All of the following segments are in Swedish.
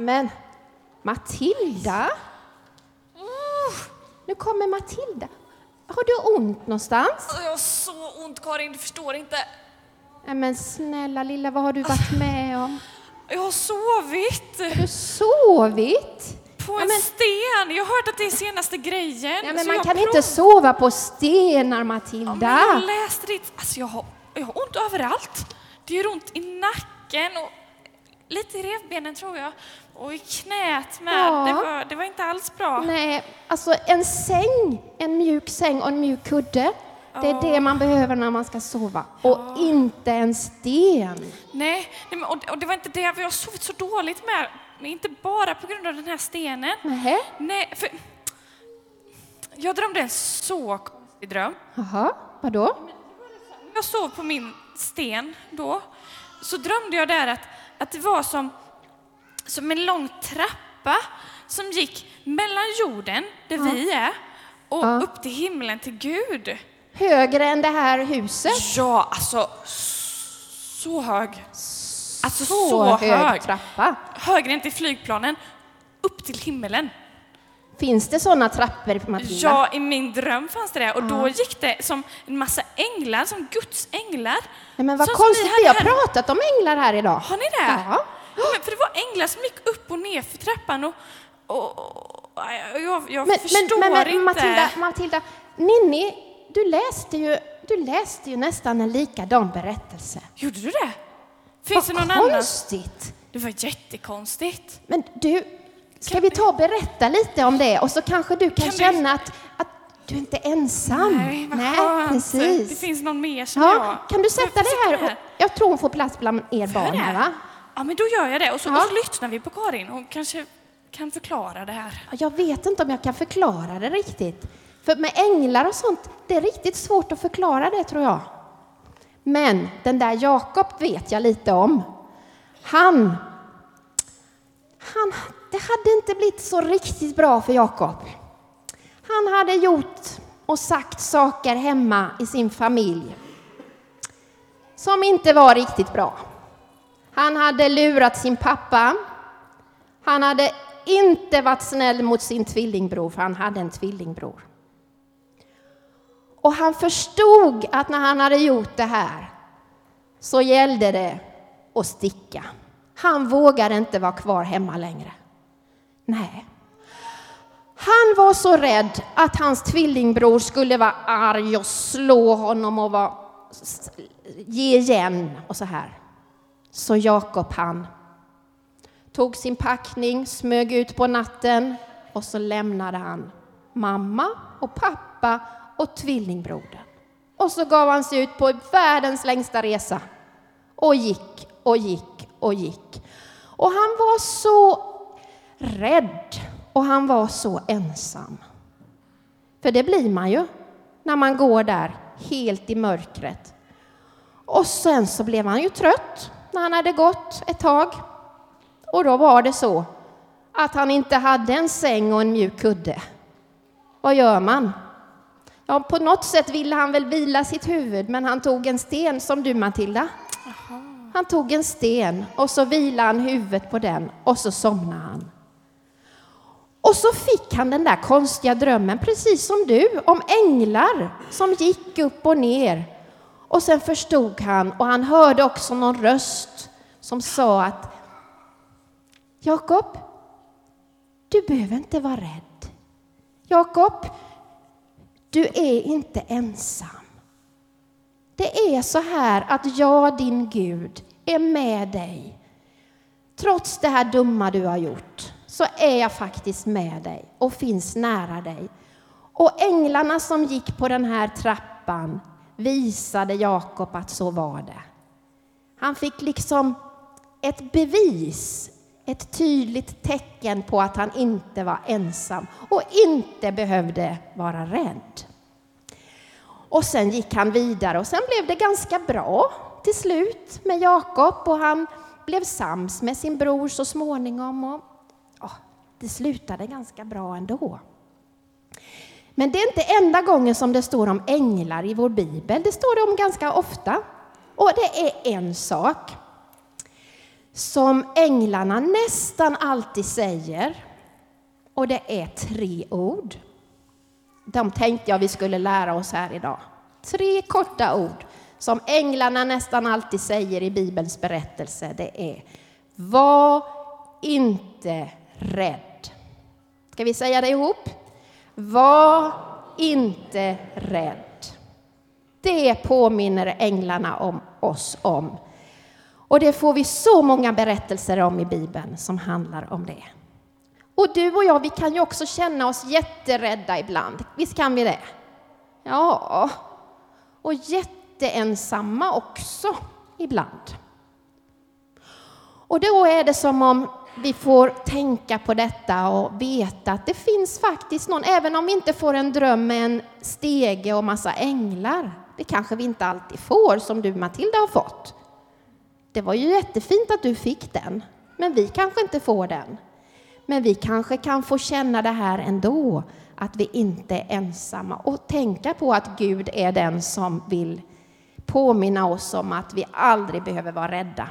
Men Matilda? Nu kommer Matilda. Har du ont någonstans? Jag har så ont Karin, du förstår inte. Men snälla lilla, vad har du varit med om? Jag har sovit Har du sovit? på Ja, en men- sten. Jag har hört att det är senaste grejen. Ja, men man kan prov- inte sova på stenar, Ja, Matilda. jag läste ditt... Alltså jag har, jag har ont överallt. Det gör ont i nacken och lite i revbenen tror jag. Och i knät med. Ja. Det, var, det var inte alls bra. Nej, alltså en säng, en mjuk säng och en mjuk kudde. Det är Ja. det man behöver när man ska sova. Och inte en sten. Nej, och, det var inte det. Jag har sovit så dåligt med. Inte bara på grund av den här stenen. Nähä? Nej, för... Jag drömde en så konstig dröm. Jaha, vadå? jag sov på min sten då, så drömde jag där att, att det var som, som en lång trappa som gick mellan jorden, där vi är, och Ja. upp till himlen till Gud. Högre än det här huset? Ja, alltså så hög. Alltså så, Så hög hög. trappa. Högre än till flygplanen. Upp till himmelen. Finns det sådana trappor, Matilda? Ja, i min dröm fanns det det. Och då gick det som en massa änglar, som Guds änglar. Nej, men vad Så konstigt, ni vi har här. pratat om änglar här idag. Har ni det? Ja. Ja, men för det var änglar som gick upp och ner för trappan och, och, och jag, jag Men, förstår men, men, inte. Matilda, Matilda, Ninni, du läste, ju, du läste ju nästan en likadan berättelse. Gjorde du det? Finns det Vad någon annan? konstigt! Det var jättekonstigt. Men du, ska vi ta och berätta lite om det och så kanske du kan, Kan känna att, att du inte är ensam. Nej, vad skönt. precis. Det finns någon mer som Ja, jag. kan du sätta dig här? Och, jag tror hon får plats bland er barn här, va? Ja, men då gör jag det. Och så, Ja. och så lyssnar vi på Karin. Hon kanske kan förklara det här. Ja, Jag vet inte om jag kan förklara det riktigt. För med änglar och sånt, det är riktigt svårt att förklara det tror jag. Men den där Jakob vet jag lite om. Han, han, det hade inte blivit så riktigt bra för Jakob. Han hade gjort och sagt saker hemma i sin familj som inte var riktigt bra. Han hade lurat sin pappa. Han hade inte varit snäll mot sin tvillingbror, för han hade en tvillingbror. Och han förstod att när han hade gjort det här så gällde det att sticka. Han vågade inte vara kvar hemma längre. Nej. Han var så rädd att hans tvillingbror skulle vara arg och slå honom och vara, ge igen och så här. Så Jakob han tog sin packning, smög ut på natten och så lämnade han mamma och pappa och tvillingbrodern. Och så gav han sig ut på världens längsta resa och gick och gick och gick. Och han var så rädd och han var så ensam. För det blir man ju när man går där helt i mörkret. Och sen så blev han ju trött när han hade gått ett tag. Och då var det så att han inte hade en säng och en mjuk kudde. Vad gör man? Ja, på något sätt ville han väl vila sitt huvud, men han tog en sten som du Matilda. Han tog en sten och så vilade han huvudet på den och så somnade han. Och så fick han den där konstiga drömmen, precis som du, om änglar som gick upp och ner. Och sen förstod han, och han hörde också någon röst som sa att Jakob, du behöver inte vara rädd. Jakob, du är inte ensam. Det är så här att jag, din Gud, är med dig. Trots det här dumma du har gjort så är jag faktiskt med dig och finns nära dig. Och änglarna som gick på den här trappan visade Jakob att så var det. Han fick liksom ett bevis, ett tydligt tecken på att han inte var ensam och inte behövde vara rädd. Och sen gick han vidare och sen blev det ganska bra till slut med Jakob och han blev sams med sin bror så småningom och det slutade ganska bra ändå. Men det är inte enda gången som det står om änglar i vår bibel. Det står det om ganska ofta. Och det är en sak. som änglarna nästan alltid säger. Och det är tre ord. De tänkte jag vi skulle lära oss här idag. Tre korta ord som änglarna nästan alltid säger i Bibelns berättelse. Det är Var inte rädd. Ska vi säga det ihop? Var inte rädd. Det påminner änglarna om oss om. Och det får vi så många berättelser om i Bibeln som handlar om det. Och du och jag, vi kan ju också känna oss jätterädda ibland. Visst kan vi det? Ja, och jätteensamma också ibland. Och då är det som om vi får tänka på detta och veta att det finns faktiskt någon, även om vi inte får en dröm med en stege och massa änglar. Det kanske vi inte alltid får, som du Matilda har fått. Det var ju jättefint att du fick den, men vi kanske inte får den. Men vi kanske kan få känna det här ändå, att vi inte är ensamma och tänka på att Gud är den som vill påminna oss om att vi aldrig behöver vara rädda.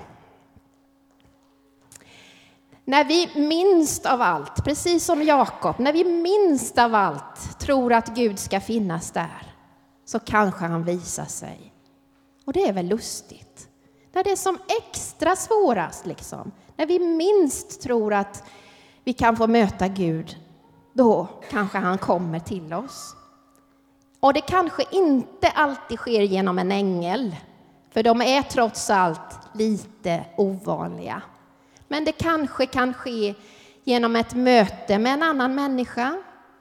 När vi minst av allt, precis som Jakob, när vi minst av allt tror att Gud ska finnas där, så kanske han visar sig. Och det är väl lustigt? När det är som extra svårast, liksom. När vi minst tror att vi kan få möta Gud, då kanske han kommer till oss. Och det kanske inte alltid sker genom en ängel, för de är trots allt lite ovanliga. Men det kanske kan ske genom ett möte med en annan människa.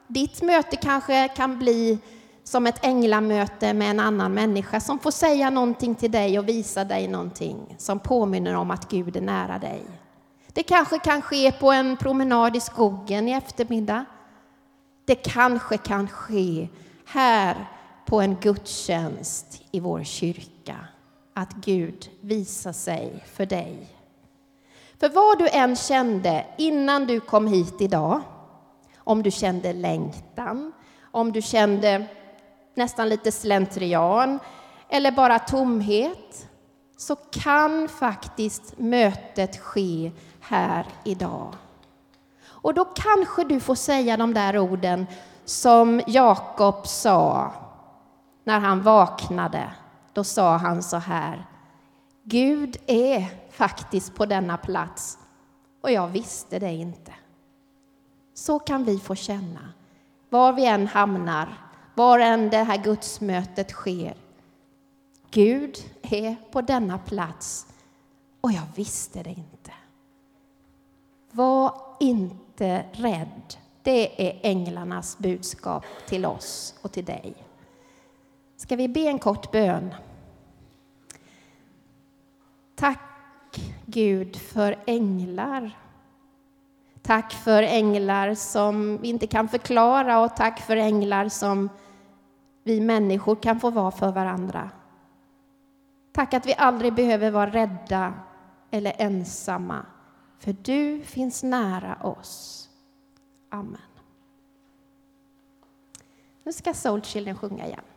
Ditt möte kanske kan bli som ett änglamöte med en annan människa som får säga någonting till dig och visa dig någonting som påminner om att Gud är nära dig. Det kanske kan ske på en promenad i skogen i eftermiddag. Det kanske kan ske här på en gudstjänst i vår kyrka, att Gud visar sig för dig. För vad du än kände innan du kom hit idag, om du kände längtan, om du kände nästan lite slentrian eller bara tomhet, så kan faktiskt mötet ske här idag. Och då kanske du får säga de där orden som Jakob sa när han vaknade. Då sa han så här. Gud är faktiskt på denna plats och jag visste det inte. Så kan vi få känna, var vi än hamnar, var än det här gudsmötet sker. Gud är på denna plats och jag visste det inte. Var inte rädd. Det är änglarnas budskap till oss och till dig. Ska vi be en kort bön? Tack Gud för änglar. Tack för änglar som vi inte kan förklara och tack för änglar som vi människor kan få vara för varandra. Tack att vi aldrig behöver vara rädda eller ensamma, för du finns nära oss. Amen. Nu ska Soul Children sjunga igen.